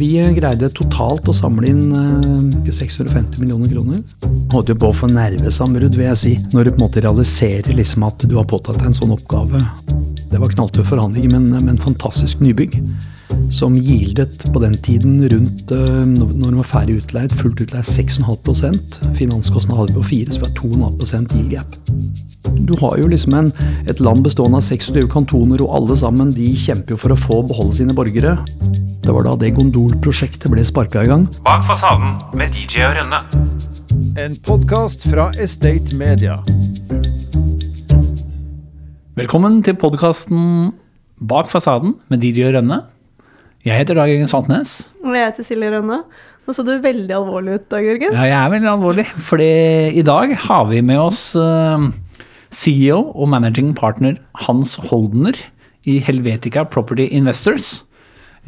Vi greide totalt å samle inn eh, 650 millioner kroner. Holdt jo på å få nervesammenbrudd, vil jeg si, når du på en måte realiserer liksom at du har påtatt deg en sånn oppgave. Det var knalltøff forhandling, men, men fantastisk nybygg. Som gildet på den tiden rundt, eh, når man var ferdig utleid, fullt utleid 6,5 Finanskostnadene hadde vi på 4, så vi har 2,5 yield gap. Du har jo liksom en, et land bestående av 26 kantoner, og alle sammen de kjemper jo for å få beholde sine borgere. Det var da det Gondol-prosjektet ble sparka i gang. Bak fasaden med DJ og Rønne. En podkast fra Estate Media. Velkommen til podkasten Bak fasaden med DJ og Rønne. Jeg heter Dag Jørgen Svantnes Og jeg heter Silje Rønne. Nå så du veldig alvorlig ut, Dag Jørgen. Ja, jeg er veldig alvorlig, fordi i dag har vi med oss eh, CEO og managing partner Hans Holdner i Helvetica Property Investors.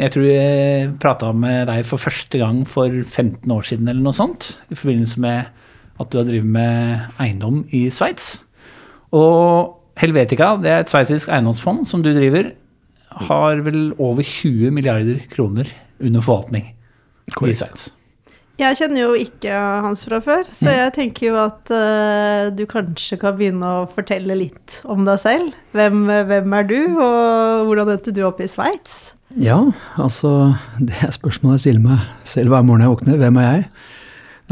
Jeg tror jeg prata med deg for første gang for 15 år siden eller noe sånt, i forbindelse med at du har drevet med eiendom i Sveits. Og Helvetica, det er et sveitsisk eiendomsfond som du driver, har vel over 20 milliarder kroner under forvaltning i Korrekt. Sveits. Jeg kjenner jo ikke Hans fra før, så Mm. jeg tenker jo at uh, du kanskje kan begynne å fortelle litt om deg selv. Hvem, hvem er du, og hvordan endte du opp i Sveits? Ja, altså Det er spørsmålet jeg stiller meg selv hver morgen jeg våkner. Hvem er jeg?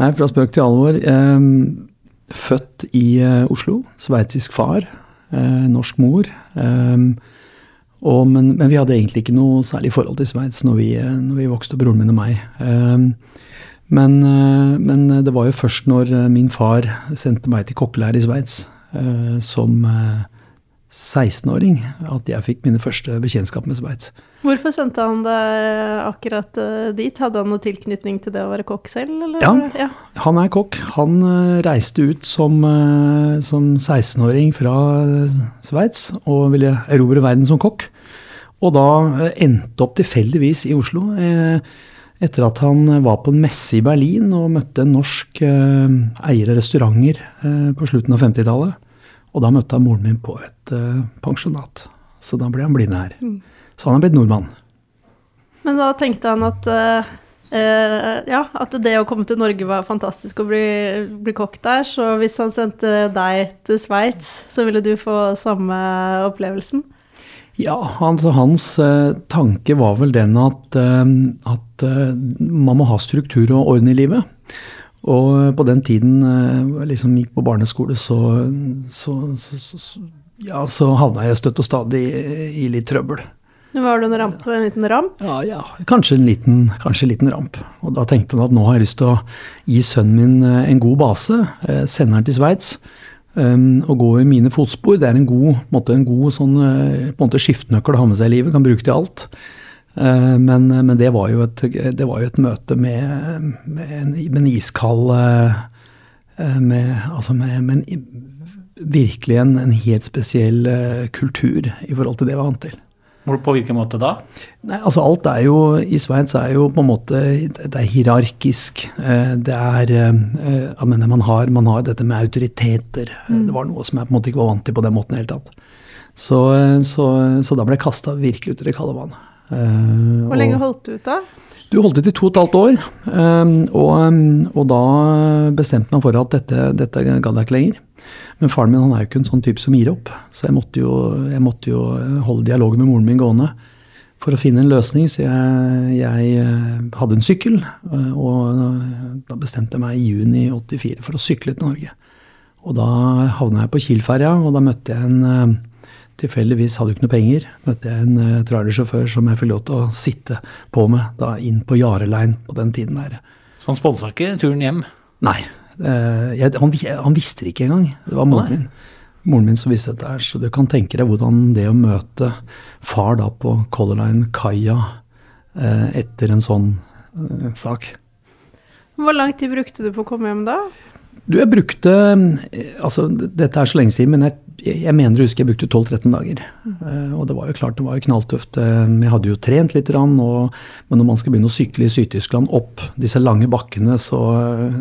Nei, fra spøk til alvor. Eh, født i eh, Oslo. Sveitsisk far. Eh, norsk mor. Eh, og, men, men vi hadde egentlig ikke noe særlig forhold til Sveits når, vi, eh, når vi vokste broren min og meg. Men, eh, men det var jo først når eh, min far sendte meg til kokkelærer i Sveits eh, som eh, 16-åring at jeg fikk mine første bekjentskap med Sveits. Hvorfor sendte han deg akkurat dit? Hadde han noe tilknytning til det å være kokk selv? Eller? Ja. ja. Han er kokk. Han reiste ut som, som 16-åring fra Sveits og ville erobre verden som kokk. Og da endte opp tilfeldigvis i Oslo. eh, Etter at han var på en messe i Berlin og møtte en norsk eh, eier av restauranter eh, på slutten av 50-tallet. Og da møtte han moren min på et eh, pensjonat. Så da ble han blind her. Så han er blitt nordmann. Men da tenkte han at eh, eh, ja, at det å komme til Norge var fantastisk å bli, bli kokk der, så hvis han sendte deg til Sveits, så ville du få samme opplevelsen? Ja, altså hans eh, tanke var vel den at, eh, at eh, man må ha struktur og orden i livet. Og på den tiden eh, jeg liksom gikk på barneskole, så, så, så, så, ja, så havna jeg støtt og stadig i, i litt trøbbel. Var du en, ramp, en liten ramp. Ja, ja, kanskje en, liten, kanskje en liten ramp. Og da tenkte han at nå har jeg lyst til å gi sønnen min eh, en god base, eh, sende han til Sveits. Um, og gå i mine fotspor. Det er en god, måte, en god sånn, eh, en skiftenøkkel å ha med seg i livet. Kan bruke til alt. Eh, men, men det, var et, det var jo et møte med, med, en, med en iskald eh, eh, med, altså med, virkelig en, helt spesiell kultur i forhold til det vi var vant til. På hvilken måte da? Nei, altså alt er jo I Sveits er jo på en måte Det er hierarkisk. eh, Det er eh, Jeg mener, man har, man har dette med autoriteter. Mm. Det var noe som jeg på en måte ikke var vant til på den måten i det hele tatt. Så, eh, så, så da ble jeg kasta virkelig ut i det kalde vannet. Eh, Hvor lenge holdt du ut da? du holdt ut i to og et halvt år, og, og da bestemte man for at dette, dette gadd jeg ikke lenger. Men faren min han er jo ikke en sånn type som gir opp, så jeg måtte jo, jeg måtte jo holde dialogen med moren min gående for å finne en løsning. Så jeg, jeg eh, hadde en sykkel, eh, og da bestemte jeg meg i juni 84 for å sykle til Norge. Og da havna jeg på Kiel-ferja, og da møtte jeg en eh, Tilfeldigvis hadde jo ikke noe penger. Møtte jeg en trailersjåfør som jeg fikk lov til å sitte på med da inn på Jarelein på den tiden der. Så han sponsa ikke turen hjem? Nei, eh, jeg, han, han visste det ikke engang. Det var moren min. Moren min som visste dette her, så du kan tenke deg hvordan det å møte far da på Color Line-kaia eh, etter en sånn eh, sak. Hvor lang tid brukte du på å komme hjem da? Du, jeg brukte eh, Altså, dette er så lenge siden, men jeg, jeg mener å huske jeg brukte 12-13 dager. Eh, og det var jo klart, det var jo knalltøft. Eh, Jeg hadde jo trent litt, grann, og, men når man skal begynne å sykle i Syd-Tyskland opp disse lange bakkene, så,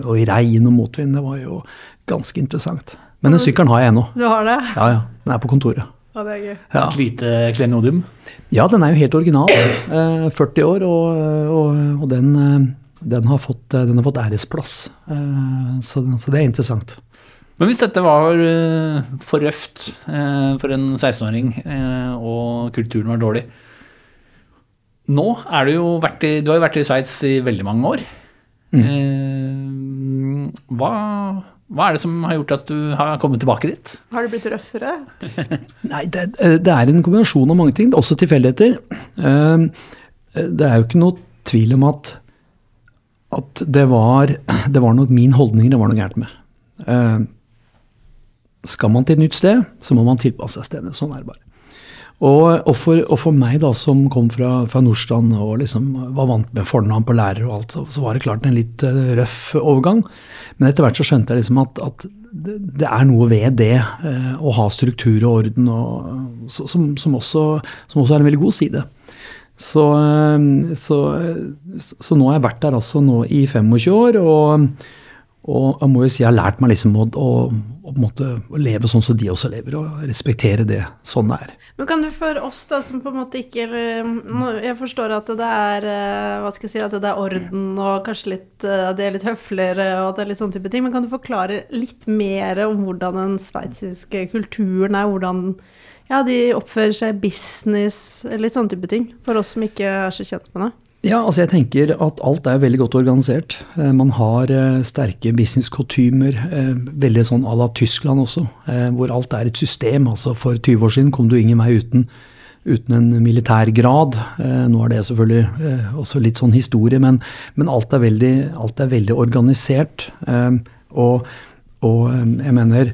og i regn og motvind, det var jo ganske interessant. Men den sykkelen har jeg ennå. Du har det? Ja, ja. Den er på kontoret. Ja, det er gøy. Ja. Et lite klenodium. Ja, den er jo helt original. Eh, 40 år, og, og, og den, eh, den, har fått, eh, den har fått æresplass. Eh, så, så det er interessant. Men hvis dette var eh, for røft eh, for en 16-åring, eh, og kulturen var dårlig Nå er du jo vært i, du har jo vært i Sveits i veldig mange år. Mm. hva, hva er det som har gjort at du har kommet tilbake dit? Har det blitt røffere? Nei, det, det er en kombinasjon av mange ting. Det er også tilfeldigheter. Det er jo ikke noe tvil om at, at det, var, det var noe min holdning det var noe gærent med. Eh, Skal man til et nytt sted, så må man tilpasse seg stedet. Sånn er det bare. Og, og, for, og for meg, da, som kom fra, fra Nordstrand og liksom var vant med fornavn på lærer og alt, så, så var det klart en litt eh, røff overgang. Men etter hvert så skjønte jeg liksom at, at det, er noe ved det eh, å ha struktur og orden, og, som, som, også, som også er en veldig god side. Så, eh, så, så nå har jeg vært der altså nå i 25 år, og, og jeg må jo si jeg har lært meg liksom å, å, å på å leve sånn som de også lever, og respektere det sånn det er. Men kan du for oss da, som på en måte ikke Jeg forstår at det er eh, hva skal jeg si, at det er orden og kanskje litt eh, det er litt høfligere og at det er litt sånn type ting, men kan du forklare litt mer om hvordan den sveitsiske kulturen er, hvordan ja, de oppfører seg i business, litt sånn type ting, for oss som ikke er så kjent med det? Ja, altså jeg tenker at alt er veldig godt organisert. Eh, Man har eh, sterke business-kutymer, eh, veldig sånn à la Tyskland også, hvor alt er et system. Altså For 20 år siden kom du ingen vei uten, uten en militærgrad. grad. Nå er det selvfølgelig også litt sånn historie, men, men alt, er veldig, alt er veldig organisert. Og, og jeg mener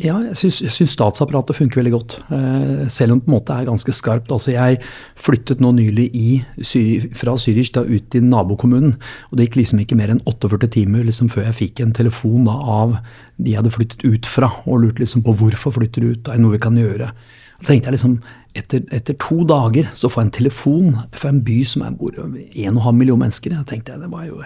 ja, jeg syns, statsapparatet funker veldig godt. Eh, selv om det på en måte er ganske skarpt. Altså, jeg flyttet nå nylig i, fra Zürich ut i nabokommunen. Og det gikk liksom ikke mer enn 48 timer liksom, før jeg fikk en telefon da, av de jeg hadde flyttet ut fra, og lurte liksom på hvorfor flytter du ut, er det noe vi kan gjøre? Da tenkte jeg liksom, etter, etter to dager så får jeg en telefon fra en by som er bor 1,5 millioner mennesker. Jeg tenkte jeg, det var jo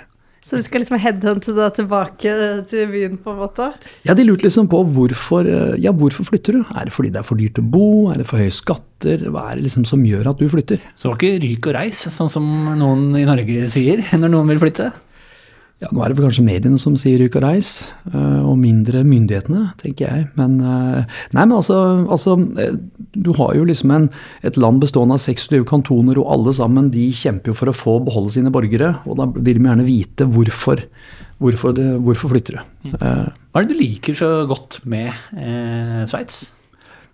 Så du skal liksom headhunte deg tilbake til byen, på en måte? Ja, De lurte liksom på hvorfor, eh, ja, hvorfor flytter du? Er det fordi det er for dyrt å bo? Er det for høye skatter? Hva er det liksom som gjør at du flytter? Så det var ikke ryk og reis, sånn som noen i Norge sier når noen vil flytte. Ja, Nå er det vel kanskje mediene som sier ryk og reis, eh, og mindre myndighetene, tenker jeg. Men eh, nei, men altså, altså eh, Du har jo liksom en, et land bestående av 26 kantoner, og alle sammen de kjemper jo for å få beholde sine borgere. Og da vil de gjerne vite hvorfor. Hvorfor, det, hvorfor flytter du? Mm. Hva er det du liker så godt med eh, Sveits?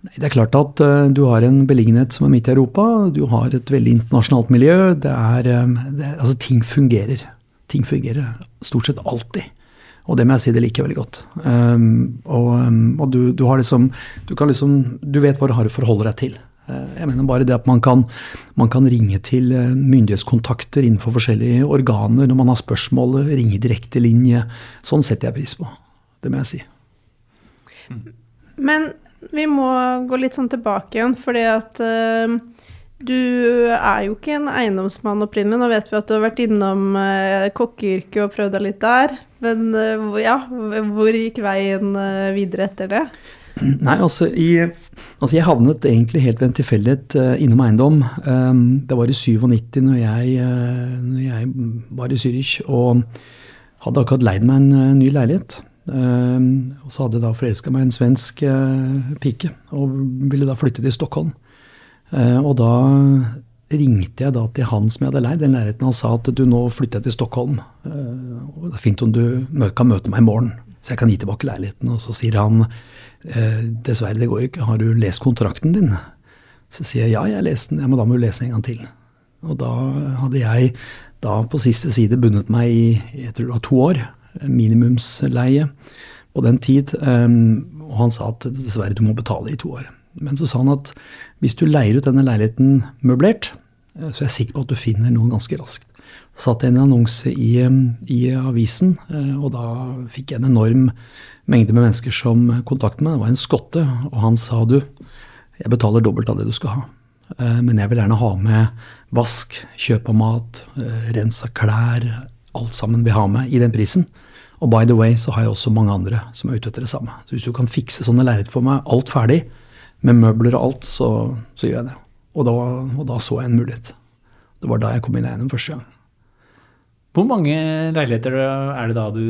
Det er klart at du har en beliggenhet som er midt i Europa. Du har et veldig internasjonalt miljø. Det er, det, altså Ting fungerer. Ting fungerer stort sett alltid. Og det må jeg si det liker veldig godt. Um, og um, og du, du har liksom Du kan liksom Du vet hva du har å forholde deg til. Eh, Jeg mener bare det at man kan, man kan ringe til eh, myndighetskontakter innenfor forskjellige organer når man har spørsmål, ringe direktelinje. Sånn setter jeg pris på. Det må jeg si. Men vi må gå litt sånn tilbake igjen, fordi at eh, du er jo ikke en eiendomsmann opprinnelig. Nå vet vi at du har vært innom uh, kokkeyrket og prøvd deg litt der. Men eh, ja, hvor gikk veien eh, videre etter det? Nei, altså, i, altså jeg havnet egentlig helt ved en tilfeldighet eh, innom eiendom. Um, det var i 97 når jeg, eh, når jeg var i Zürich og hadde akkurat leid meg en eh, ny leilighet. Um, og så hadde jeg da forelska meg en svensk eh, pike og ville da flytte til Stockholm. Eh, og da ringte jeg da til han som jeg hadde leid den leiligheten. Han sa at du, nå flytter jeg til Stockholm. Eh, og det er fint om du kan møte meg i morgen, så jeg kan gi tilbake leiligheten. Og så sier han eh, dessverre, det går ikke. Har du lest kontrakten din? Så sier jeg ja, jeg har lest den. Ja, men da må du lese den en gang til. Og da hadde jeg da på siste side bundet meg i jeg tror det var to år. Minimumsleie på den tid. Og han sa at dessverre, du må betale i to år. Men så sa han at hvis du leier ut denne leiligheten møblert, så så er jeg sikker på at du finner noen ganske raskt. Så satte jeg en annonse i, um, i avisen, eh, og da fikk jeg en enorm mengde med mennesker som kontaktet meg. Det var en skotte, og han sa du, jeg betaler dobbelt av det du skal ha. Eh, Men jeg vil gjerne ha med vask, kjøp av mat, eh, rens av klær, alt sammen vil ha med i den prisen. Og by the way så har jeg også mange andre som er ute etter det samme. Så hvis du kan fikse sånne lerret for meg, alt ferdig, med møbler og alt, så, så gjør jeg det. Og da, og da så jeg en mulighet. Det var da jeg kom inn i eiendom første gang. Hvor mange leiligheter er det da du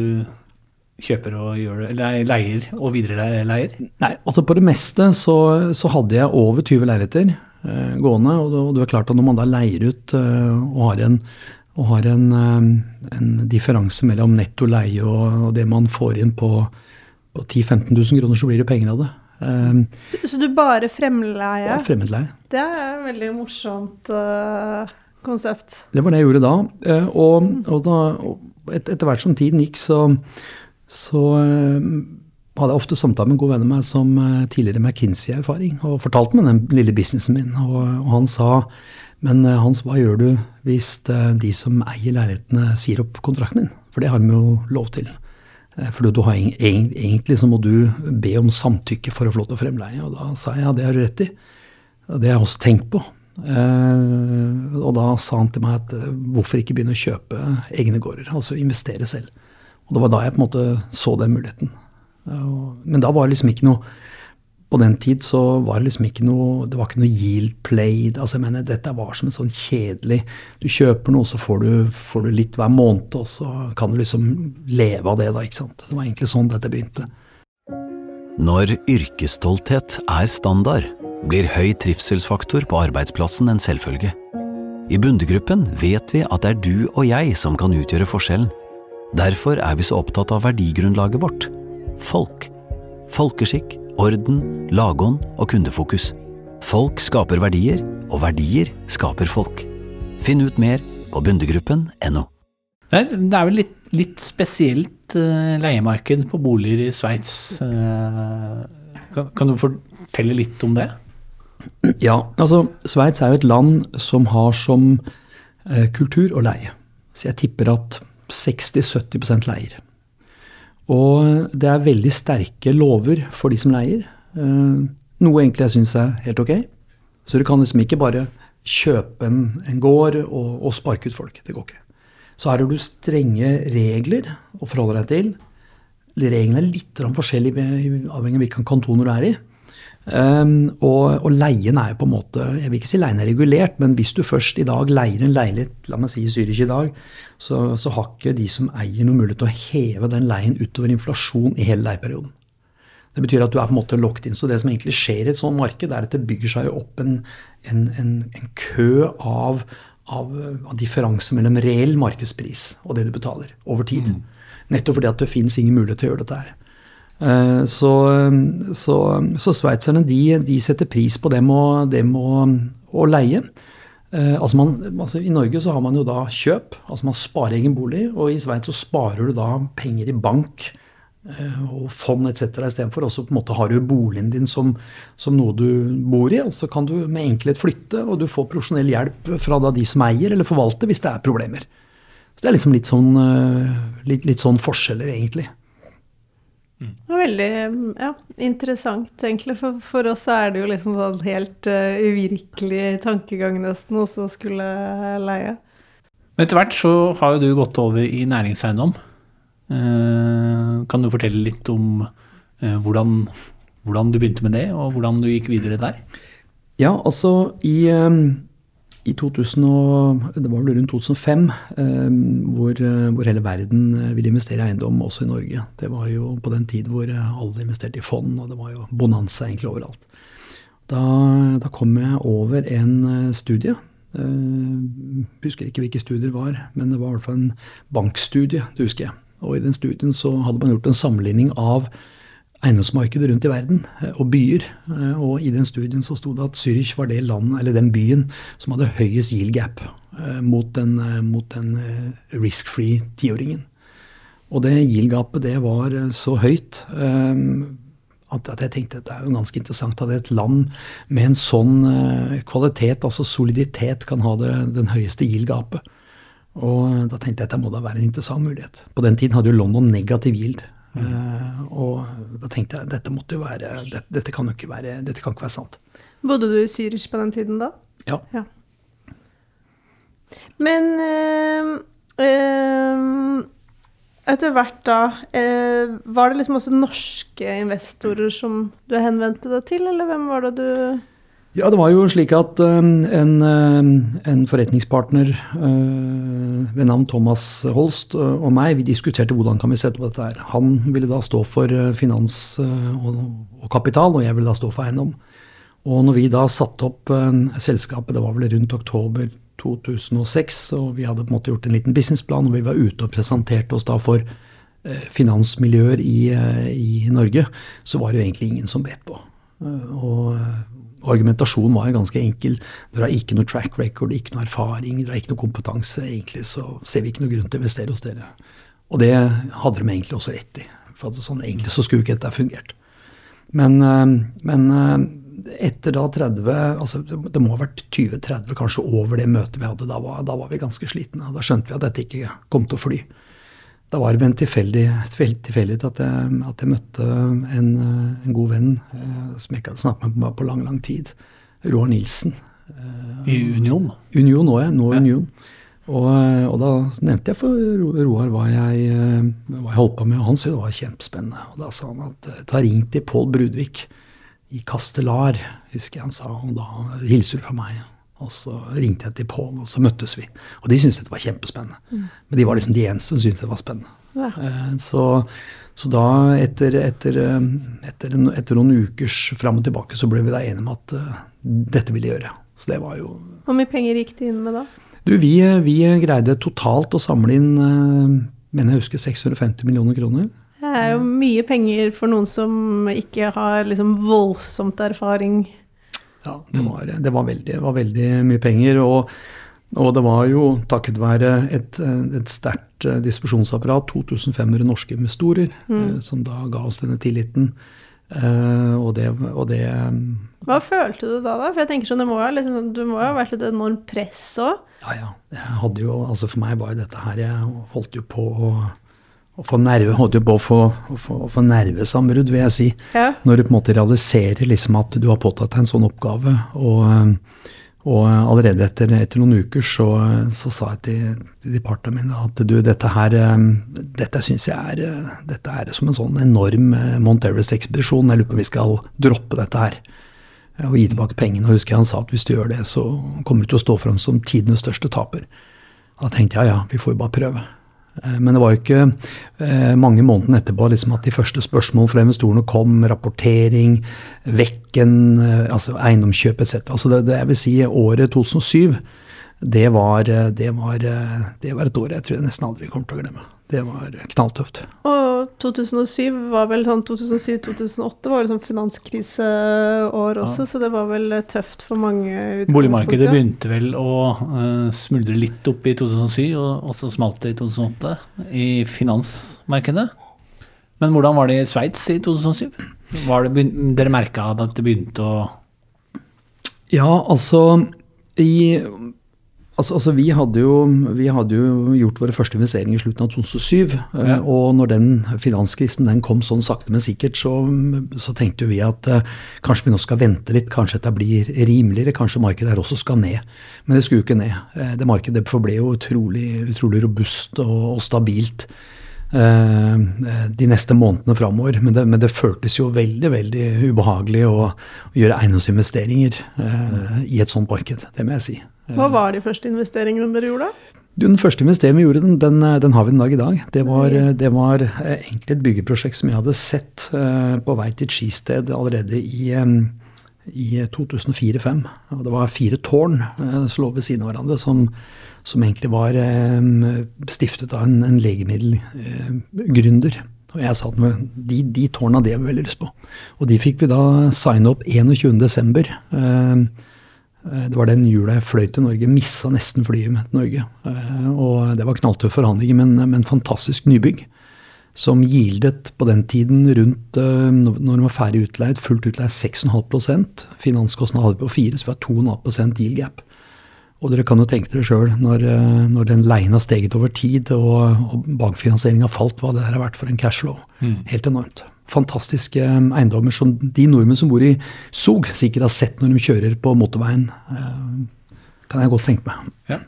kjøper og gjør eller leier og videre leier? Nei, altså På det meste så, så hadde jeg over 20 leiligheter eh, gående. Og og det er klart at når man da leier ut eh, og har en, og har en, eh, en differanse mellom netto leie og, og det man får inn på, på 10 000-15 000 kroner, så blir det penger av det. Eh, Så, så du bare fremleie? ja, Fremmedleie. Det er et veldig morsomt uh, konsept. Det var det jeg gjorde da. Uh, Og, og, da, og et, etter hvert som tiden gikk, så, så uh, hadde jeg ofte samtaler med en god venn av meg som tidligere McKinsey-erfaring, og fortalte meg den lille businessen min. Og, og han sa men Hans, hva gjør du hvis de som eier leilighetene, sier opp kontrakten din? For det har de jo lov til. Eh, For du har, egentlig så må du be om samtykke for å få lov til å fremleie. Og da sa jeg ja, det har du rett i. Det har jeg også tenkt på. Eh, og da sa han til meg at eh, hvorfor ikke begynne å kjøpe egne gårder? Altså investere selv. Og det var da jeg på en måte så den muligheten. Men da var det liksom ikke noe På den tid så var det liksom ikke noe Det var ikke noe yield play. Altså jeg mener, dette var som en sånn kjedelig Du kjøper noe, så får du, får du litt hver måned, og så kan du liksom leve av det, da. ikke sant? Det var egentlig sånn dette begynte. Når yrkesstolthet er standard, blir høy trivselsfaktor på arbeidsplassen en selvfølge. I Bundegruppen vet vi at det er du og jeg som kan utgjøre forskjellen. Derfor er vi så opptatt av verdigrunnlaget vårt folk. Folkeskikk, orden, lagånd og kundefokus. Folk skaper verdier, og verdier skaper folk. Finn ut mer på bundegruppen.no. Det er, vel litt, litt spesielt eh, leiemarked på boliger i Sveits. eh, kan, kan du fortelle litt om det? Ja, altså Sveits er jo et land som har som eh, kultur å leie. Så jeg tipper at 60-70% leier. Og det er veldig sterke lover for de som leier. Eh, noe egentlig jeg syns er helt ok. Så du kan liksom ikke bare kjøpe en, en gård og, og sparke ut folk. Det går ikke. Så her har du strenge regler å forholde deg til. Reglene er litt forskjellige avhengig av hvilken kanton du er i. Um, og, og leien er jo på en måte Jeg vil ikke si leien er regulert, men hvis du først i dag leier en leilighet la meg si i Zürich i dag, så, så har ikke de som eier noen mulighet til å heve den leien utover inflasjon i hele leieperioden. Det betyr at du er på en måte locked inn. Så det som egentlig skjer i et sånt marked, er at det bygger seg opp en, en, en, en kø av, av, av differanse mellom reell markedspris og det du betaler over tid. Nettopp fordi at det fins ingen mulighet til å gjøre dette her. Eh, Så, så, så sveitserne de, de setter pris på dem og, dem å, å leie. Eh, altså man, altså I Norge så har man jo da kjøp, altså man sparer egen bolig. Og i Sveits så sparer du da penger i bank eh, og fond etc. istedenfor. Og så på en måte har du boligen din som, som noe du bor i, og så kan du med enkelhet flytte, og du får profesjonell hjelp fra de som eier eller forvalter hvis det er problemer. Så det er liksom litt sånn, litt, litt sånn forskjeller, egentlig. Det var veldig ja, interessant, egentlig. For, for oss er det jo liksom sånn helt uh, uvirkelig tankegang nesten, også å skulle leie. Men etter hvert så har jo du gått over i næringseiendom. Uh, Kan du fortelle litt om uh, hvordan, hvordan du begynte med det, og hvordan du gikk videre der? Ja, altså i, eh, i 2000 og, det var vel rundt 2005 eh, hvor, eh, hvor hele verden eh, ville investere i eiendom, også i Norge. Det var jo på den tid hvor alle investerte i fond, og det var jo bonanza egentlig overalt. Da, da kom jeg over en studie. Eh, husker ikke hvilke studier det var, men det var i hvert fall en bankstudie, det husker jeg. Og i den studien så hadde man gjort en sammenligning av eiendomsmarkedet rundt i verden eh, og byer. Eh, Og i den studien så sto det at Zürich var det landet, eller den byen som hadde høyest yield gap eh, mot den, den risk-free tiåringen. Og det yield-gapet det var så høyt at, jeg tenkte at det er jo ganske interessant at et land med en sånn kvalitet, altså soliditet, kan ha det, den høyeste yield-gapet. Og da tenkte jeg at det må da være en interessant mulighet. På den tiden hadde jo London negativ yield. Eh, og da tenkte jeg dette måtte jo være dette, dette kan jo ikke være dette kan ikke være sant. Bodde du i Zürich på den tiden da? Ja. Men eh, eh, etter hvert da, eh, var det liksom også norske investorer som du henvendte deg til, eller hvem var det du Ja, det var jo slik at um, en, um, en forretningspartner uh, ved navn Thomas Holst og meg, vi diskuterte hvordan kan vi sette på dette her. Han ville da stå for finans og, kapital, og jeg ville da stå for eiendom. Og når vi da satte opp selskapet, det var vel rundt oktober 2006, og vi hadde på en måte gjort en liten businessplan, og vi var ute og presenterte oss da for finansmiljøer i, i Norge, så var det jo egentlig ingen som bet på. Og argumentasjonen var jo ganske enkel. Dere har ikke noe track record, ikke noe erfaring, dere har ikke noe kompetanse. Egentlig så ser vi ikke noe grunn til å investere hos dere. Og det hadde de egentlig også rett i. For sånn, egentlig så skulle ikke dette fungert. Men, eh, men eh, etter da 30 altså Det må ha vært 20-30, kanskje over det møtet vi hadde. Da var, da var vi ganske slitne. Da skjønte vi at dette ikke kom til å fly. Da var det ved en tilfeldighet tilfeldig at, at jeg møtte en, en god venn eh, som jeg ikke hadde snakket med på lang, lang tid. Roar Nilsen. I Union. Union nå, ja. Nå Ja. Union. Og, og da nevnte jeg for Roar hva jeg, eh, hva jeg holdt på med, og han syntes det var kjempespennende. Og da sa han at eh, ta ring til Pål Brudvik i Kastelar, husker jeg han sa, og da hilser du fra meg. Og så ringte jeg til Pål, og så møttes vi. Og de syntes dette var kjempespennende. Men de var liksom de eneste som syntes det var spennende. Ja. Eh, Så, så da, etter, etter, eh, etter, en, etter noen ukers fram og tilbake, så ble vi da enige om at eh, dette ville gjøre. Så det var jo Hvor mye penger gikk de inn med da? Du, vi, vi greide totalt å samle inn, mener jeg husker, 650 millioner kroner. Det er jo mye penger for noen som ikke har liksom voldsomt erfaring. Ja, det var, det var, veldig, var veldig mye penger. Og, og det var jo takket være et, et sterkt eh, distribusjonsapparat, 2500 norske investorer, eh, som da ga oss denne tilliten. Eh, og det, og det Hva følte du da, da? For jeg tenker sånn, det må liksom, Du må jo ha vært et enormt press òg. Ja, ja. Jo, altså For meg var jo dette her Jeg holdt jo på å, å få nerve, holdt jo på å få, å få, å få nervesambrudd, vil jeg si. Ja. Når du på en måte realiserer liksom at du har påtatt deg en sånn oppgave. Og, og allerede etter, etter noen uker så, så sa jeg til, til de partene mine at du, dette her eh, dette syns jeg er, eh, dette er som en sånn enorm eh, Mount Everest-ekspedisjon. Jeg lurer på om vi skal droppe dette her og gi tilbake pengene. Og husker jeg han sa at hvis du gjør det, så kommer du til å stå fram som tidenes største taper. Da tenkte jeg ja, vi får jo bare prøve. Eh, Men det var jo ikke eh, mange månedene etterpå liksom at de første spørsmål fra investorene kom. Rapportering, Vekken, eh, altså eiendomskjøp etc. Altså det, det jeg vil si året 2007, det var, det, var, det var et år jeg tror jeg nesten aldri kommer til å glemme. Det var knalltøft. Og 2007 var vel sånn 2007-2008 var vel sånn finanskriseår også, så det var vel eh, tøft for mange. Boligmarkedet begynte vel å uh, smuldre litt opp i 2007, og, og så smalt det i 2008 i finansmarkedet. Men hvordan var det i Sveits i 2007? Var det, begyn- dere merka at det begynte å Ja, altså i Altså, altså vi, hadde jo, vi hadde jo gjort våre første investeringer i slutten av 2007. eh, Ja. Og når den finanskrisen den kom sånn sakte, men sikkert, så, så tenkte vi at uh, kanskje vi nå skal vente litt. Kanskje dette blir rimeligere. Kanskje markedet her også skal ned. Men det skulle jo ikke ned. Eh, det markedet forble jo utrolig, utrolig robust og, og stabilt de neste månedene framover. Men, det- men det føltes jo veldig veldig ubehagelig å, å gjøre eiendomsinvesteringer eh, i et sånt marked. Det må jeg si. Hva var de første investeringene dere gjorde? Du, Den første investeringen vi gjorde, den, den, den har vi den dag i dag. Det var, det var eh, egentlig et byggeprosjekt som jeg hadde sett eh, på vei til et skisted allerede i, eh, i 2004-2005. Og Det var fire tårn eh, som lå ved siden av hverandre, som, som egentlig var eh, stiftet av en, en legemiddelgründer. Og jeg sa at de, de tårna hadde jeg veldig lyst på. Og de fikk vi da signe opp 21.12. Eh, Eh, Det var den jula jeg fløy til Norge. Missa nesten flyet med til Norge. Eh, Og det var knalltøffe forhandlinger, men, men fantastisk nybygg. Som gildet på den tiden rundt, eh, når den var ferdig utleid, fullt utleid 6,5 Finanskostnad hadde vi på 4 så vi har 2,5 yield gap. Og dere kan jo tenke dere sjøl, når, eh, når den leien har steget over tid og, og bankfinansieringa falt, hva det der har vært for en cashflow. Helt enormt. Fantastiske eh, eiendommer som de nordmenn som bor i Zug, sikkert har sett når de kjører på motorveien. eh, Kan jeg godt tenke meg. Ja.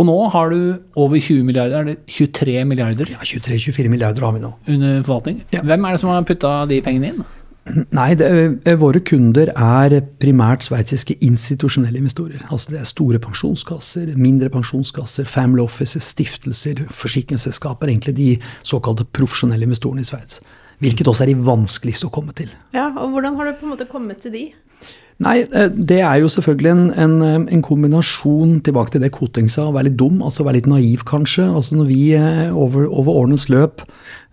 Og nå har du over 20 milliarder, er det 23 milliarder Ja, 23-24 milliarder har vi nå. under forvaltning. Ja. Hvem er det som har putta de pengene inn? Nei, det, eh, våre kunder er primært sveitsiske institusjonelle investorer. Altså det er store pensjonskasser, mindre pensjonskasser, family offices, stiftelser, forsikringsselskaper. Egentlig de såkalte profesjonelle investorene i Sveits. Hvilket også er de vanskeligste å komme til. Ja, og hvordan har du på en måte kommet til de? Nei, eh, det er jo selvfølgelig en, en, eh, en kombinasjon tilbake til det Koting sa, å være litt dum, altså være litt naiv kanskje. Altså når vi eh, over, over årenes løp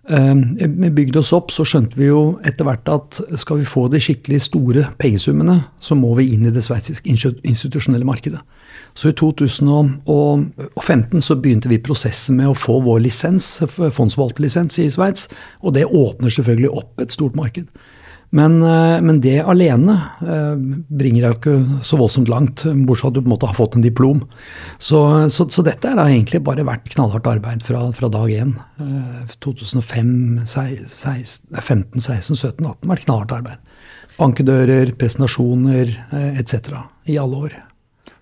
eh, bygde oss opp, så skjønte vi jo etter hvert at skal vi få de skikkelig store pengesummene, så må vi inn i det sveitsiske institusjonelle markedet. Så i 2015 så begynte vi prosessen med å få vår lisens, fondsforvalterlisens i Sveits, og det åpner selvfølgelig opp et stort marked. Men, eh, men det alene eh, bringer deg jo ikke så voldsomt langt, bortsett fra at du på en måte har fått en diplom. Så, så, så dette har egentlig bare vært knallhardt arbeid fra, fra dag én. Eh, 2005, 16, 15, 16, 17, 18 vært knallhardt arbeid. Bankedører, presentasjoner eh, etc. i alle år.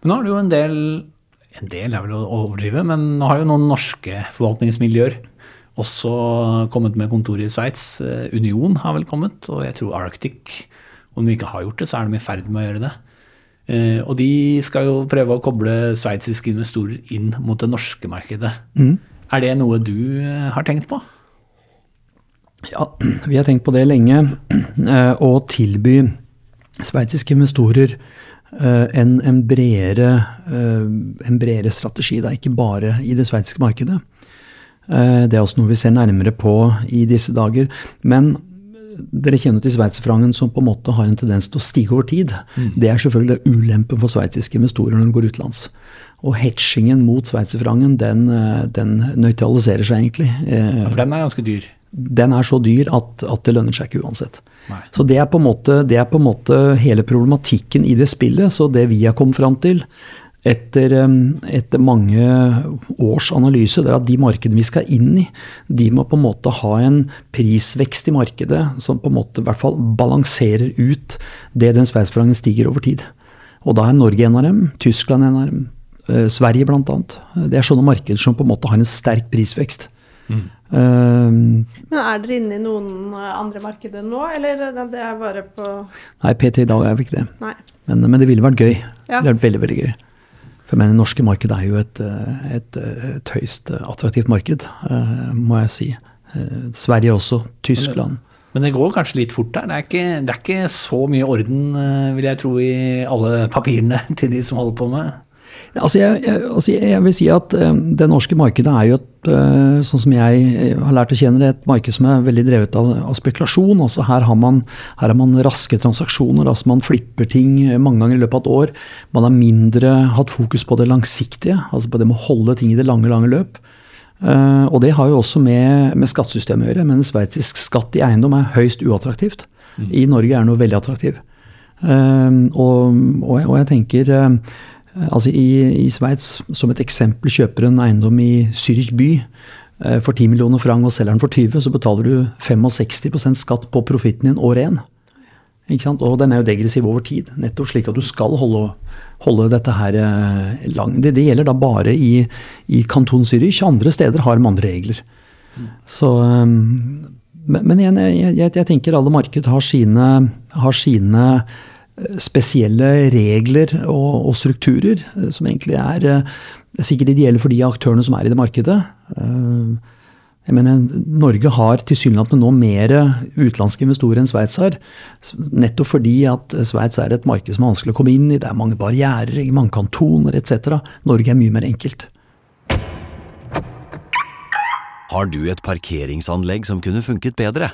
Men nå har du jo en del En del er vel å overdrive, men nå har jo noen norske forvaltningsmiljøer også kommet med kontor i Sveits. Eh, Union har vel kommet, og jeg tror Arctic. Om de ikke har gjort det, så er de i ferd med å gjøre det. Eh, Og de skal jo prøve å koble sveitsiske investorer inn mot det norske markedet. Er det noe du eh, har tenkt på? Ja, vi har tenkt på det lenge. eh, Å tilby sveitsiske investorer en, en, bredere, eh, en bredere strategi, da, ikke bare i det sveitsiske markedet. Eh, Det er også noe vi ser nærmere på i disse dager. Men dere kjenner til sveitserfrangen som på en måte har en tendens til å stige over tid. Det er selvfølgelig ulempen for sveitsiske investorer når de går utenlands. Og hedgingen mot sveitserfrangen, den, eh, den nøytraliserer seg egentlig. Ja, For den er ganske dyr. den er så dyr at, at det lønner seg ikke uansett. Nei. Så det er, måte, det er på en måte hele problematikken i det spillet. Så det vi har kommet fram til etter, etter mange års analyse, det er at de markedene vi skal inn i, de må på en måte ha en prisvekst i markedet som på en måte i hvert fall balanserer ut det den sveitsfrangen stiger over tid. Og da er Norge en av dem, Tyskland en av dem, eh, Sverige bl.a. Det er sånne markeder som på en måte har en sterk prisvekst. Um, Men er dere inne i noen eh, andre markeder nå, eller eh, det er bare på Nei, PT i dag er vi ikke det. Men, men det ville vært gøy. Ja. Det ville vært veldig, veldig gøy. For jeg mener, det norske markedet er jo et, eh, et, et høyst attraktivt marked, må jeg si. Eh, Sverige også. Tyskland. Men det går kanskje litt fort der. Det er ikke, det er ikke så mye orden, vil jeg tro, i alle papirene til de som holder på med. Altså jeg, jeg, altså jeg vil si at eh, det norske markedet er jo et, eh, sånn som jeg eh, har lært å kjenne det, et marked som er veldig drevet av, av spekulasjon. Altså her har, man, her har man raske transaksjoner, altså man flipper ting mange ganger i løpet av et år. Man har mindre hatt fokus på det langsiktige, altså på det med å holde ting i det lange, lange løp. Og det har jo også med, med skattesystemet å gjøre, men sveitsisk skatt i eiendom er høyst uattraktivt. I Norge er det noe veldig attraktiv. Eh, og, og, jeg- og jeg tenker Altså I, i Sveits, som et eksempel, kjøper en eiendom i Zürich by eh, for 10 millioner franc og selger den for 20, så betaler du 65% skatt på profitten din år én. Og den er jo degressiv over tid, nettopp slik at du skal holde, holde dette her eh, lang. Det, det gjelder da bare i, i kanton Zürich. Andre steder har de andre regler. Så, eh, men, men igjen, jeg, jeg, jeg tenker alle marked har sine, har sine eh, spesielle regler og, og strukturer, eh, som egentlig er eh, sikkert ideelle for de aktørene som er i det markedet. Eh, jeg mener, Norge har tilsynelatende nå mer utenlandske investorer enn Sveits har. Nettopp fordi at Sveits er et marked som er vanskelig å komme inn i. Det er mange barrierer, mange kantoner etc. Norge er mye mer enkelt. Har du et parkeringsanlegg som kunne funket bedre?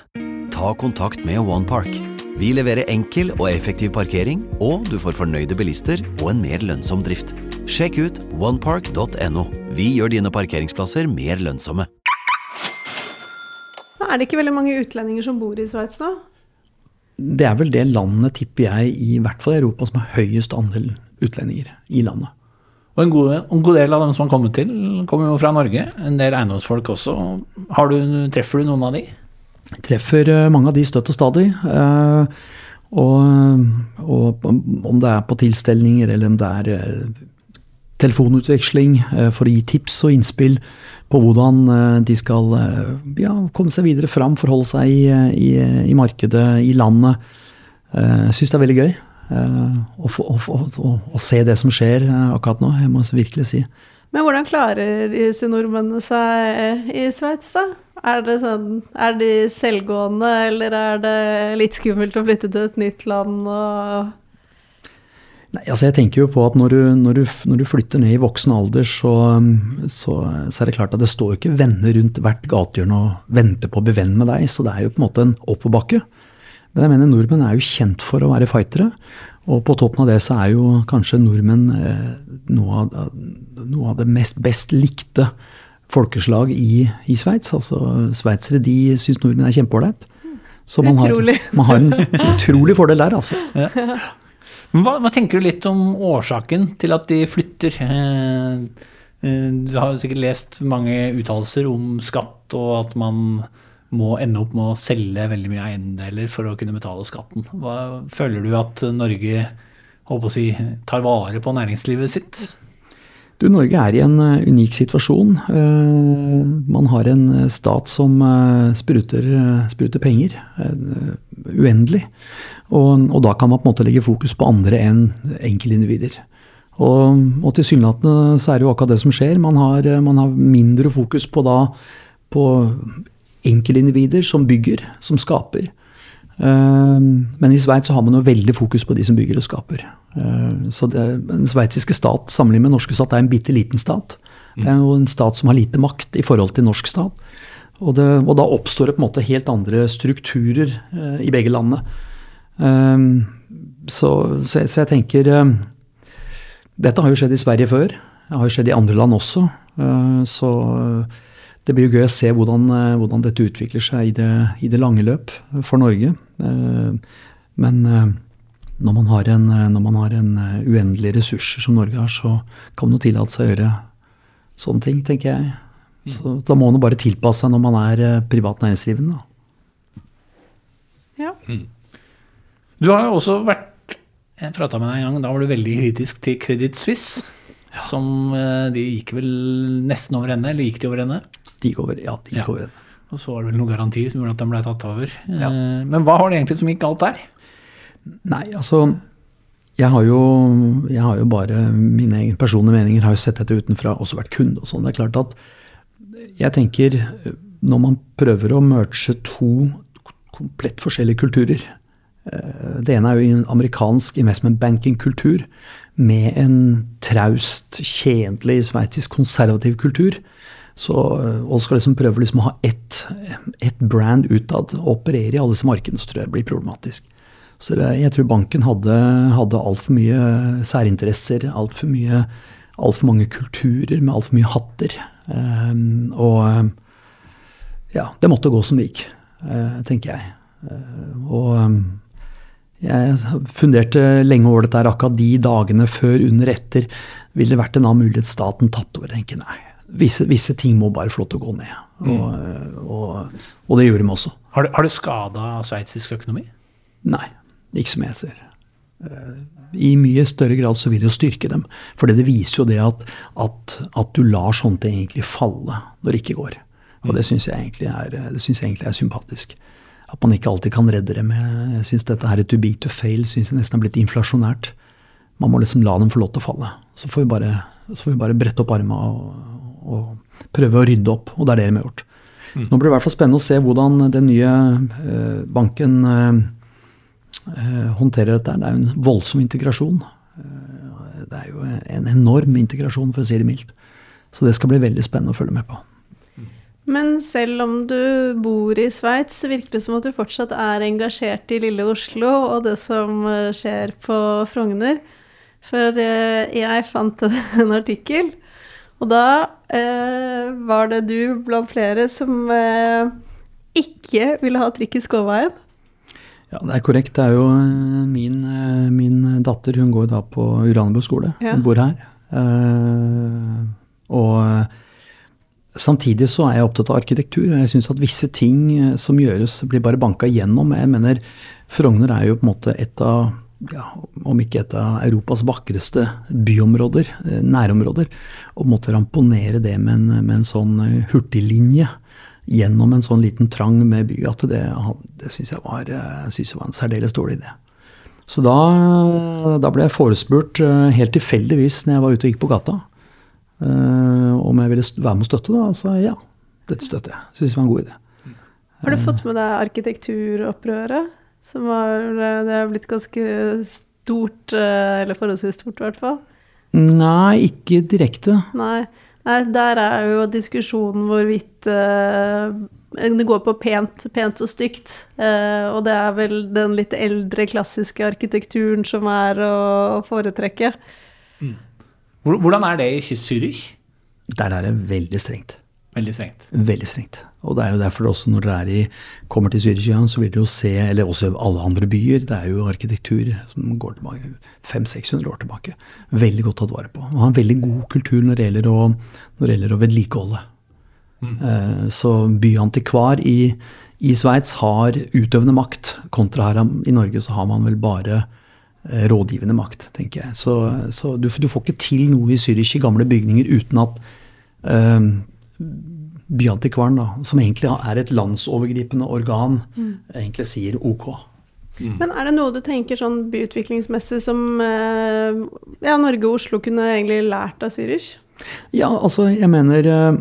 Ta kontakt med OnePark. Vi leverer enkel og effektiv parkering, og du får fornøyde bilister og en mer lønnsom drift. Sjekk ut onepark.no. Vi gjør dine parkeringsplasser mer lønnsomme. Er det ikke veldig mange utlendinger som bor i Sveits nå? Det er vel det landet, tipper jeg, i hvert fall i Europa som har høyest andel utlendinger i landet. Og en god, en god del av dem som har kommet til, kommer jo fra Norge. En del eiendomsfolk også. Har du, treffer du noen av de? Treffer eh, mange av de støtt og stadig. eh, Og, og om det er på tilstelninger eller om det er eh, telefonutveksling for å gi tips og innspill på hvordan de skal ja, komme seg videre fram, forholde seg i, i, i markedet, i landet. Jeg syns det er veldig gøy å, å, å, å se det som skjer akkurat nå, jeg må virkelig si. Men hvordan klarer disse nordmennene seg i Sveits, da? Er, sånn, er de selvgående, eller er det litt skummelt å flytte til et nytt land og Nei, altså jeg tenker jo på at når du, når du, når du flytter ned i voksen alder, så, så, så er det klart at det står ikke venner rundt hvert gatehjørne og venter på å bli venn med deg, så det er jo på en måte en oppoverbakke. Men jeg mener nordmenn er jo kjent for å være fightere, og på toppen av det så er jo kanskje nordmenn eh, noe, av, noe av det mest best likte folkeslag i, i Sveits. Altså sveitsere de syns nordmenn er kjempeålreit. Så man har, man har en utrolig fordel der, altså. Men hva, hva tenker du litt om årsaken til at de flytter? Eh, eh, Du har sikkert lest mange uttalelser om skatt, og at man må ende opp med å selge veldig mye eiendeler for å kunne betale skatten. Hva, føler du at Norge håper å si, tar vare på næringslivet sitt? Du, Norge er i en eh, unik situasjon. Eh, man har en eh, stat som spruter, spruter penger uendelig. Og, og da kan man på en måte legge fokus på andre enn enkeltindivider. Og, og tilsynelatende så er det jo akkurat det som skjer. Man har, man har mindre fokus på da på enkeltindivider som bygger, som skaper. Eh, Men i Sveits har man jo veldig fokus på de som bygger og skaper. Eh, Så det, Den sveitsiske stat sammenlignet med den norske stat er en bitte liten stat. Det er jo en stat som har lite makt i forhold til norsk stat. Og, det, og da oppstår det på en måte helt andre strukturer eh, i begge landene. Eh, så, så, jeg, så jeg tenker eh, Dette har jo skjedd i Sverige før. Det har jo skjedd i andre land også. Eh, så det blir jo gøy å se hvordan, eh, hvordan dette utvikler seg i det, i det lange løp for Norge. Eh, Men eh, når man har en, eh, når man har en eh, uendelig ressurser som Norge har, så kan man jo tillate seg å gjøre sånne ting, tenker jeg. Så da må man jo bare tilpasse seg når man er eh, privat næringsdrivende. da. Ja. Du har jo også vært Jeg prata med deg en gang, da var du veldig kritisk til Credit Suisse. Som eh, De gikk vel nesten over ende, eller gikk de over ende? De gikk over, ja, de gikk Ja. over ende. Og så var det vel noen garantier som gjorde at de ble tatt over. Ja. Men hva var det egentlig som gikk galt der? Nei, altså jeg har, jo, jeg har jo bare mine egne personlige meninger, har jo sett dette utenfra, også vært kunde og sånn. Det er klart at jeg tenker når man prøver å merge to komplett forskjellige kulturer eh, Det ene er jo en amerikansk investment banking-kultur med en traust, tjenlig sveitsisk konservativ kultur. Så, og skal liksom prøve liksom å ha ett, ett brand utad og operere i alle disse markedene, så tror jeg det blir problematisk. Så det, jeg tror banken hadde, hadde altfor mye særinteresser, altfor mye altfor mange kulturer med altfor mye hatter. Um, og ja, det måtte gå som det gikk, uh, tenker jeg. Uh, og um, jeg funderte lenge over dette her, akkurat de dagene før, under, etter. Ville det vært en annen mulighet staten tatt over? tenker Jeg nei. Visse, visse ting må bare få lov til å gå ned. Og, og, og det gjorde de også. Har det, har det skada sveitsisk økonomi? Nei, ikke som jeg ser. Eh, I mye større grad så vil det jo styrke dem. For det viser jo det at, at, at du lar sånt egentlig falle når det ikke går. Og det syns jeg, er- jeg egentlig er sympatisk. At man ikke alltid kan redde det med Jeg syns dette her er too big to fail synes jeg nesten har blitt inflasjonært. Man må liksom la dem få lov til å falle. Så får vi bare, så får vi bare brette opp armene og, og prøve å rydde opp. Og det er det de har gjort. Nå blir det i hvert fall spennende å se hvordan den nye eh, banken eh, eh, håndterer dette. Det er jo en voldsom integrasjon. Eh, det er jo en enorm integrasjon, for å si det mildt. Så det skal bli veldig spennende å følge med på. Men selv om du bor i Sveits, så virker det som at du fortsatt er engasjert i lille Oslo og det som eh, skjer på Frogner. For jeg fant en artikkel, og da eh, var det du blant flere som eh, ikke ville ha trikk i Skåveien. Ja, Det er korrekt. Det er jo eh, min, eh, min datter, hun går da på Uranebo skole. Ja. Hun bor her. Eh, og eh, samtidig så er jeg opptatt av arkitektur. Jeg syns at visse ting som gjøres, blir bare banka igjennom. Jeg mener Frogner er jo på en måte et av ja, om ikke et av Europas vakreste byområder, eh, nærområder, og måtte ramponere det med en, med en sånn eh, hurtiglinje gjennom en sånn liten trang med bygate, det, det syns jeg, var, eh, jeg synes jeg var en særdeles dårlig idé. Så da, da ble jeg forespurt helt tilfeldigvis når jeg var ute og gikk på gata, om jeg ville være med og støtte. Da, sa jeg ja, dette støtter jeg. Syns det var en god idé. Har du fått med deg arkitekturopprøret? Som var, det har blitt ganske stort, eh, eller forholdsvis stort i hvert fall. Nei, ikke direkte. Nei. Nei, der er jo diskusjonen hvorvidt uh, det går på pent, pent og stygt. Uh, og det er vel den litt eldre, klassiske arkitekturen som er å foretrekke. Mm. Hvordan er det i Zürich? Der er det veldig strengt. Veldig strengt. Veldig strengt. Og det er jo derfor også når dere er i, kommer til Zürich, så vil dere jo se, eller også alle andre byer, det er jo arkitektur som går tilbake 500-600 år tilbake. Veldig godt tatt vare på. Og har en veldig god kultur når det gjelder å, når det gjelder å vedlikeholde. Eh, Så byantikvar i, i Sveits har utøvende makt, kontra her i Norge så har man vel bare eh, rådgivende makt, tenker jeg. Så, så du, du får ikke til noe i Zürich i gamle bygninger uten at eh, byantikvaren, da, som egentlig er et landsovergripende organ, egentlig sier ok. Men er det noe du tenker sånn byutviklingsmessig som eh, ja, Norge og Oslo kunne egentlig lært av Zürich? Ja, altså, jeg mener eh,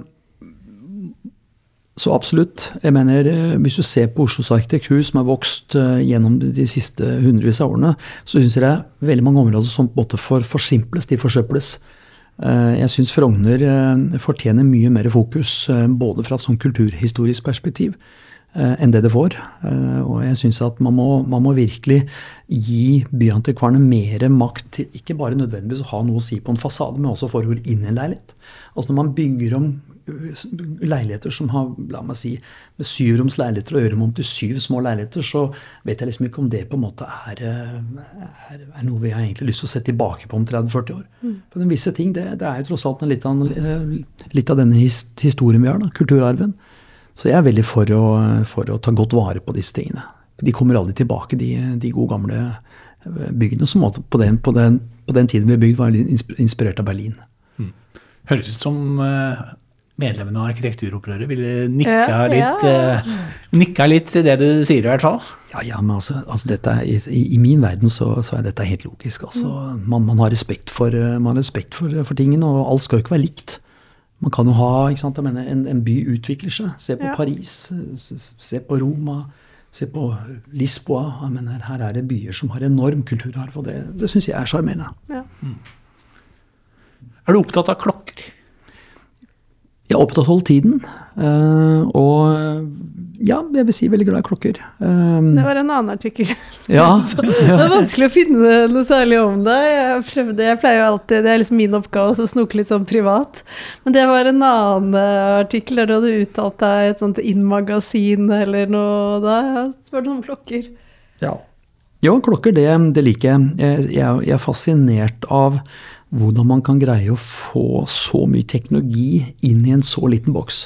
Så absolutt. Jeg mener, eh, Hvis du ser på Oslos arkitektur, som har vokst gjennom de siste hundrevis av årene, så syns jeg det er veldig mange områder som både for, forsimples, de forsøples. Eh, Jeg syns Frogner eh, fortjener mye mer fokus, eh, både fra et sånn kulturhistorisk perspektiv enn det det får. Og jeg syns at man må, man må virkelig gi byantikvarene mer makt til ikke bare nødvendigvis å ha noe å si på en fasade, men også forhold inn i en leilighet. Altså når man bygger om leiligheter som har la meg si, med syvroms leiligheter og ørerom til syv små leiligheter, så vet jeg liksom ikke om det på en måte er, er, er noe vi har egentlig lyst til å se tilbake på om 30-40 år. For den visse ting, det, det er jo tross alt en litt, av, litt av denne his, historien vi har, da, kulturarven. Så jeg er veldig for å, for å ta godt vare på disse tingene. De kommer aldri tilbake, de, de gode gamle ø, byggene som på den, på, den, på den tiden vi bygde, var inspirert av Berlin. Høres ut som eh, medlemmene av arkitekturopprøret ville nikka, Ja, litt, ja. eh, nikka litt til det du sier, i hvert fall. Ja, ja, men altså, altså dette er, i, I min verden så, så er dette helt logisk. Altså, man, man har respekt, for, eh, man har respekt for, for tingene, og alt skal jo ikke være likt. Man kan jo ha ikke sant, jeg mener, en, en by utvikler seg. Se på Ja. Paris, se på Roma, se på Lisboa. Jeg mener, her er det byer som har enorm kulturarv, og det, det syns jeg er sjarmerende. Ja. Er du opptatt av klokker? Jeg har holde tiden, eh, og ja, jeg vil si veldig glad i klokker. Eh, Det var en annen artikkel. ja, Det er vanskelig å finne noe særlig om deg. Jeg, prøvde, jeg pleier jo alltid, Det er liksom min oppgave å snoke litt sånn privat. Men det var en annen eh, artikkel der du hadde uttalt deg i et sånt Inn-magasin eller noe. Da var det noen klokker. Ja. Jo, klokker, det, det liker jeg. Jeg, jeg. jeg er fascinert av hvordan man kan greie å få så mye teknologi inn i en så liten boks.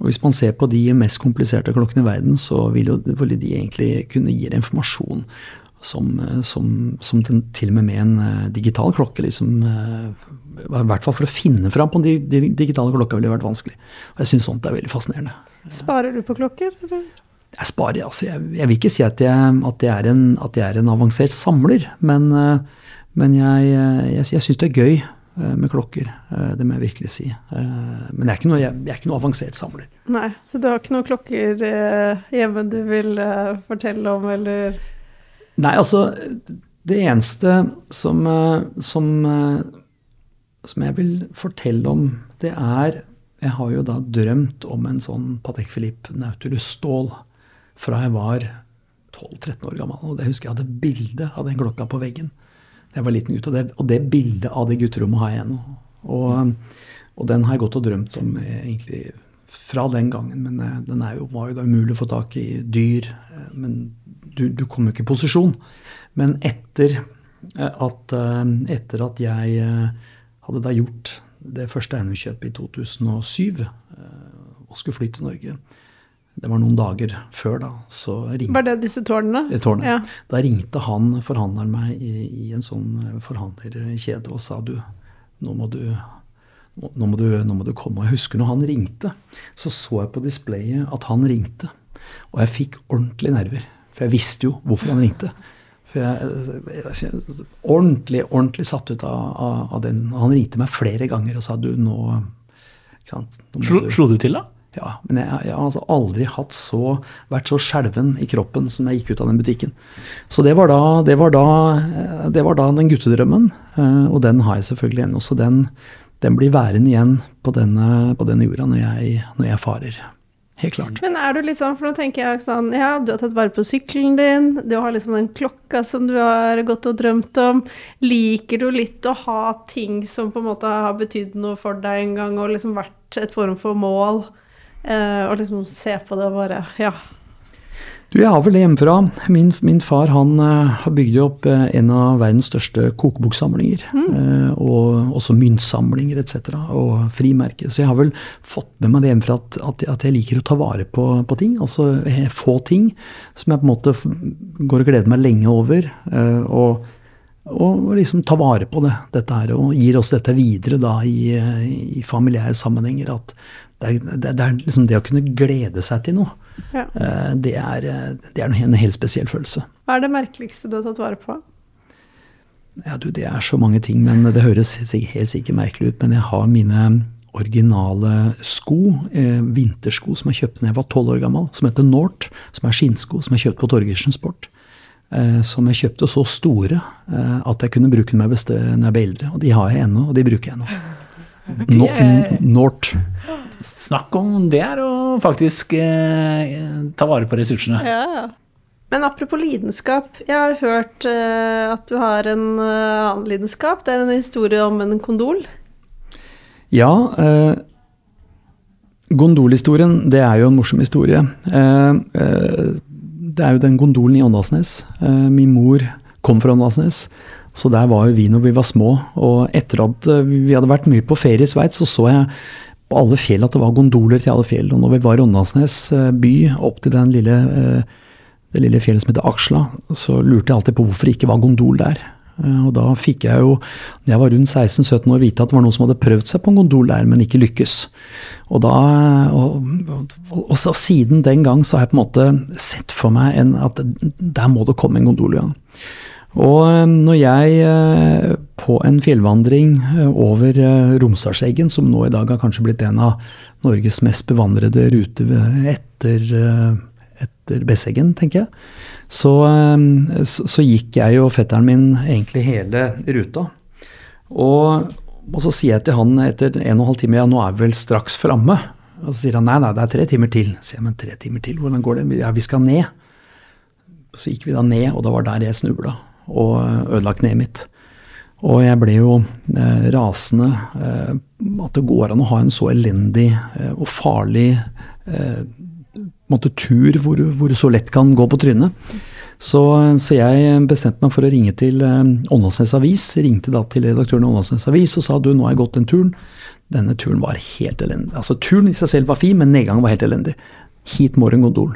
Og Hvis man ser på de mest kompliserte klokkene i verden, så vil jo vil de egentlig kunne gi informasjon som, som, som den, til og med med en eh, digital klokke liksom, eh, I hvert fall for å finne fram på de, de digitale klokka ville vært vanskelig. Og Jeg syns sånt er veldig fascinerende. Sparer du på klokker? Eller? Jeg sparer, altså. Jeg, jeg vil ikke si at jeg, at jeg, er, en, at jeg er en avansert samler, men, eh, men jeg, jeg, jeg syns det er gøy eh, med klokker. eh, Det må jeg virkelig si. Eh, Men jeg er ikke noe, jeg, jeg er ikke noe avansert samler. Nei, så du har ikke noen klokker eh, hjemme du vil eh, fortelle om, eller Nei, altså Det eneste som, eh, som, eh, som jeg vil fortelle om, det er Jeg har jo da drømt om en sånn Patek Philippe Nautilus stål fra jeg var 12-13 år gammel. Og det husker jeg hadde bilde av den klokka på veggen jeg var liten gutt. Og det, og det bildet av det gutterommet har jeg ennå. Og, og den har jeg gått og drømt om eh, egentlig fra den gangen. Men eh, den jo, var jo da umulig å få tak i. Dyr. eh, Men du, du kom jo ikke i posisjon. Men etter at, etter at jeg hadde da gjort det første eiendomskjøpet i 2007 eh, og skulle fly til Norge, Det var noen dager før, da. Så ringte Var det disse tårnene? i tårnet. Ja. Da ringte han forhandleren meg i, i en sånn eh, forhandlerkjede og sa du, nå må du, nå, må du, nå må du komme. Og jeg husker når han ringte, så så jeg på displayet at han ringte. Og jeg fikk ordentlig nerver. For jeg visste jo hvorfor han ringte. For jeg, jeg, jeg ordentlig, ordentlig satt ut av, av, av den. Han ringte meg flere ganger og sa du, nå ikke sant? Nå må Slo, du- slo du til, da? Ja, men jeg, jeg har altså aldri så, vært så skjelven i kroppen som jeg gikk ut av den butikken. Så det var da, det var da, eh, det var da den guttedrømmen, eh, og den har jeg selvfølgelig ennå. Så den, den blir værende igjen på denne, på denne jorda når jeg, når jeg farer. Helt klart. Men er du litt sånn, for nå tenker jeg sånn, ja, du har tatt vare på sykkelen din, du har liksom den klokka som du har gått og drømt om. Liker du litt å ha ting som på en måte har betydd noe for deg en gang, og liksom vært et form for mål? Eh, og liksom se på det og bare, ja. Du, jeg har vel det hjemmefra. Min, min far han eh, har bygd opp eh, en av verdens største kokeboksamlinger. Mm. og også myntsamlinger etc. Og frimerker. Så jeg har vel fått med meg det hjemmefra at, at, at jeg liker å ta vare på, på ting. Altså få ting som jeg på en måte går og gleder meg lenge over. og og liksom ta vare på det, dette her, og gir oss dette videre da i, i familiære sammenhenger. At det er, det, det er liksom det å kunne glede seg til noe. ja. Eh, Det er, eh, det er en helt spesiell følelse. Hva er det merkeligste du har tatt vare på? Ja, du, det er så mange ting, men det høres helt sikkert merkelig ut. Men jeg har mine originale sko, eh, vintersko som jeg kjøpte da jeg var tolv år gammel, som heter Nort, som er skinnsko som jeg kjøpte på Torgersen Sport. Eh, som jeg kjøpte så store eh, at jeg kunne bruke dem når jeg beste- når jeg ble eldre. Og de har jeg ennå, og de bruker jeg ennå. No, Nort. Snakk om det er å faktisk eh, ta vare på ressursene. Ja. Men apropos lidenskap, jeg har hørt eh, at du har en eh, annen lidenskap. Det er en historie om en kondol. Ja, eh, gondolhistorien, det er jo en morsom historie. Eh, eh, det er jo den gondolen i Åndalsnes. Eh, min mor kom fra Åndalsnes, så der var jo vi når vi var små. Og etter at eh, vi hadde vært mye på ferie i Sveits, så så jeg på alle fjell at det var gondoler til alle fjell. Og når vi var i Åndalsnes eh, by, opp til den lille, eh, det lille fjellet som heter Aksla, så lurte jeg alltid på hvorfor det ikke var gondol der. Og da fikk jeg jo, da jeg var rundt 16-17 år, vite at det var noen som hadde prøvd seg på en gondol der, men ikke lykkes. Og, da, og, og, og siden den gang så har jeg på en måte sett for meg en, at der må det komme en gondol, ja. Og eh, når jeg eh, på en fjellvandring eh, over Romsdalseggen, som nå i dag har kanskje blitt en av Norges mest bevandrede ruter etter, etter Besseggen, tenker jeg, så, så gikk jeg og fetteren min egentlig hele ruta. Og, og så sier jeg til han etter en og en halv time ja, nå er vi vel straks framme. Og så sier han nei, nei, det er tre timer til. Så sier jeg, men tre timer til, hvordan går det? Ja, vi skal ned. Så gikk vi da ned, og det var der jeg snubla og ødelagt ødela kneet mitt. Og jeg ble jo eh, rasende eh, at det går an å ha en så elendig eh, og farlig eh, måte tur hvor, du- hvor du så lett kan gå på trynet. Så, så jeg bestemte meg for å ringe til eh, Åndalsnes Avis. Ringte da til redaktøren i Åndalsnes Avis og sa du, nå har jeg gått den turen. Denne turen var helt elendig. Altså Turen i seg selv var fin, men nedgangen var helt elendig. Hit må en gondol.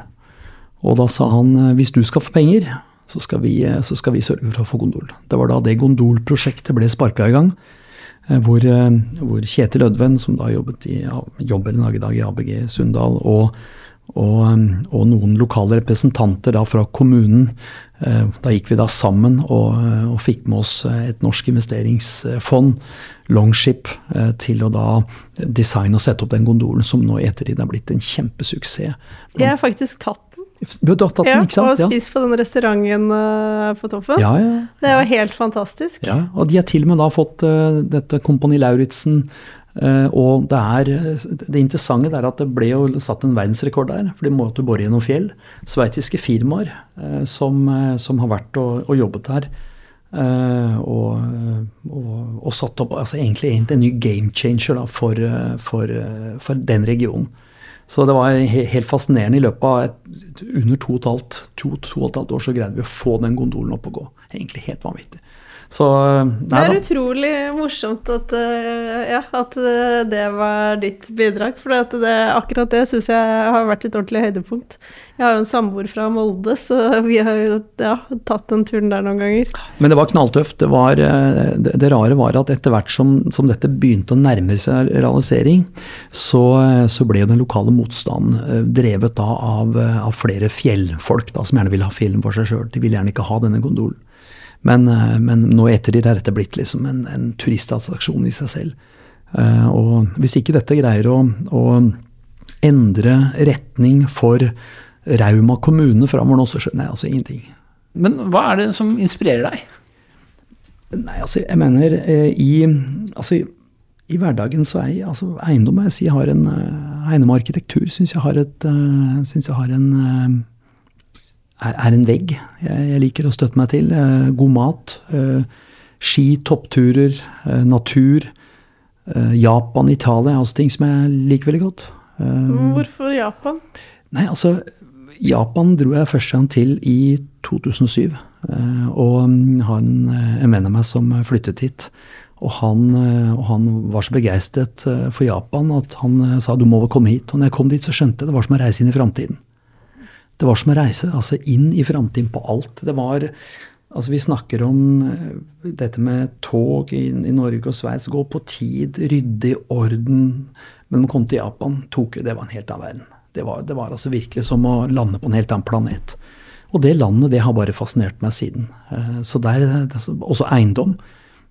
Og da sa han eh, hvis du skal få penger, så skal vi, eh, så skal vi sørge for å få gondol. Det var da det gondolprosjektet ble sparka i gang. eh, Hvor, eh, hvor Kjetil Ødven, som da jobbet i, jobber i dag i ABG Sunndal, og, og, og noen lokale representanter da fra kommunen, da gikk vi da sammen og, og fikk med oss et norsk investeringsfond, Longship, til å da designe og sette opp den gondolen som nå i ettertid har blitt en kjempesuksess. Jeg har faktisk tatt. Du har tatt Ja, den, ikke sant? og spist på den restauranten eh, på toppen. Ja, ja. Det var helt fantastisk. Ja, og de har til og med da fått uh, dette Kompani Lauritzen. Uh, og det er det interessante er at det ble jo satt en verdensrekord der. For de måtte bore gjennom fjell. Sveitsiske firmaer uh, som, som har vært og, og jobbet der. og, og, og satt opp altså egentlig, egentlig en ny game changer da, for, for, for den regionen. Så det var helt fascinerende. I løpet av et, under to og, et halvt, to, to og et halvt år så greide vi å få den gondolen opp og gå. Egentlig helt vanvittig. Så Det er utrolig morsomt at, eh, ja, at eh, det var ditt bidrag. For at det, akkurat det syns jeg har vært et ordentlig høydepunkt. Jeg har jo en samboer fra Molde, så vi har jo ja, tatt den turen der noen ganger. Men det var knalltøft. Det, var, eh, det, det rare var at etter hvert som, som dette begynte å nærme seg realisering, så, eh, så ble den lokale motstanden eh, drevet da av, eh, av flere fjellfolk da, som gjerne ville ha fjellen for seg sjøl. De ville gjerne ikke ha denne gondolen. Men, eh, men nå i ettertid er dette blitt liksom en, en turistattraksjon i seg selv. Eh, Og hvis ikke dette greier å, å endre retning for Rauma kommune framover nå, så skjønner jeg altså ingenting. Men hva er det som inspirerer deg? Nei, altså, jeg mener eh, i, altså, i hverdagen så er jeg, altså, eiendom jeg si har en Eiendom og arkitektur syns jeg har et synes jeg har en er, en vegg jeg, liker å støtte meg til. Eh, god mat. eh, ski, toppturer, eh, natur. eh, Japan, Italia også ting som jeg liker veldig godt. Eh, Hvorfor Japan? Nei, altså Japan dro jeg første gang til i 2007. eh, Og mm, har en, en venn av meg som flyttet hit. Og han, og han var så begeistret for Japan at han sa du må vel komme hit. Og når jeg kom dit, så skjønte jeg det var som å reise inn i framtiden. Det var som å reise altså inn i framtiden på alt. Det var Altså Vi snakker om eh, dette med tog i, i Norge og Sveits. Gå på tid, rydde i orden. Men man kom til Japan, Tokyo, det var en helt annen verden. Det var, det var altså virkelig som å lande på en helt annen planet. Og det landet det har bare fascinert meg siden. Eh, Så der, Også eiendom.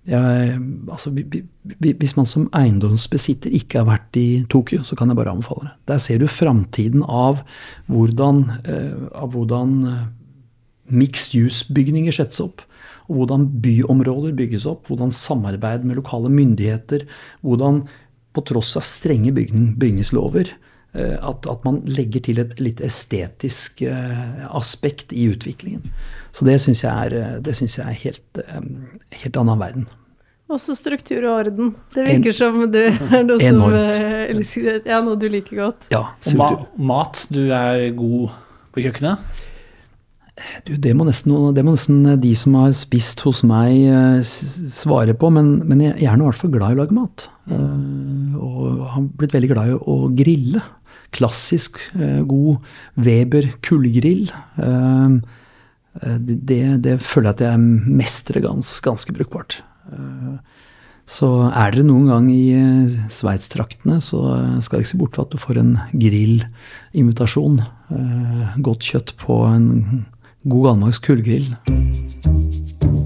Jeg, altså, vi- vi- hvis man som eiendomsbesitter ikke har vært i Tokyo, så kan jeg bare anbefale det. Der ser du framtiden av hvordan, eh, av hvordan eh, mixed use-bygninger settes opp. Og hvordan byområder bygges opp. Hvordan samarbeid med lokale myndigheter. Hvordan, på tross av strenge bygning, bygningslover, eh, at, at man legger til et litt estetisk eh, aspekt i utviklingen. Så det syns jeg er, eh, det synes jeg er helt, eh, helt annen verden. Også struktur og orden. Det virker som du er noe Enormt. som Ja, noe du liker godt. Ja, Og ma mat, du er god på kjøkkenet? Du, det, må nesten, det må nesten de som har spist hos meg, eh, svare på. Men, men jeg jeg er nå i hvert fall glad i å lage mat. Eh, og har blitt veldig glad i å grille. Klassisk, eh, god Weber kullgrill. Eh, eh, det, det, det føler jeg at jeg mestrer gans, ganske brukbart. Så er dere noen gang i Sveits-traktene, så skal jeg ikke se bort fra at du får en grillinvitasjon. Godt kjøtt på en god gammeldags kullgrill.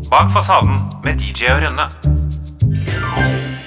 Bak fasaden med DJ og Rønne.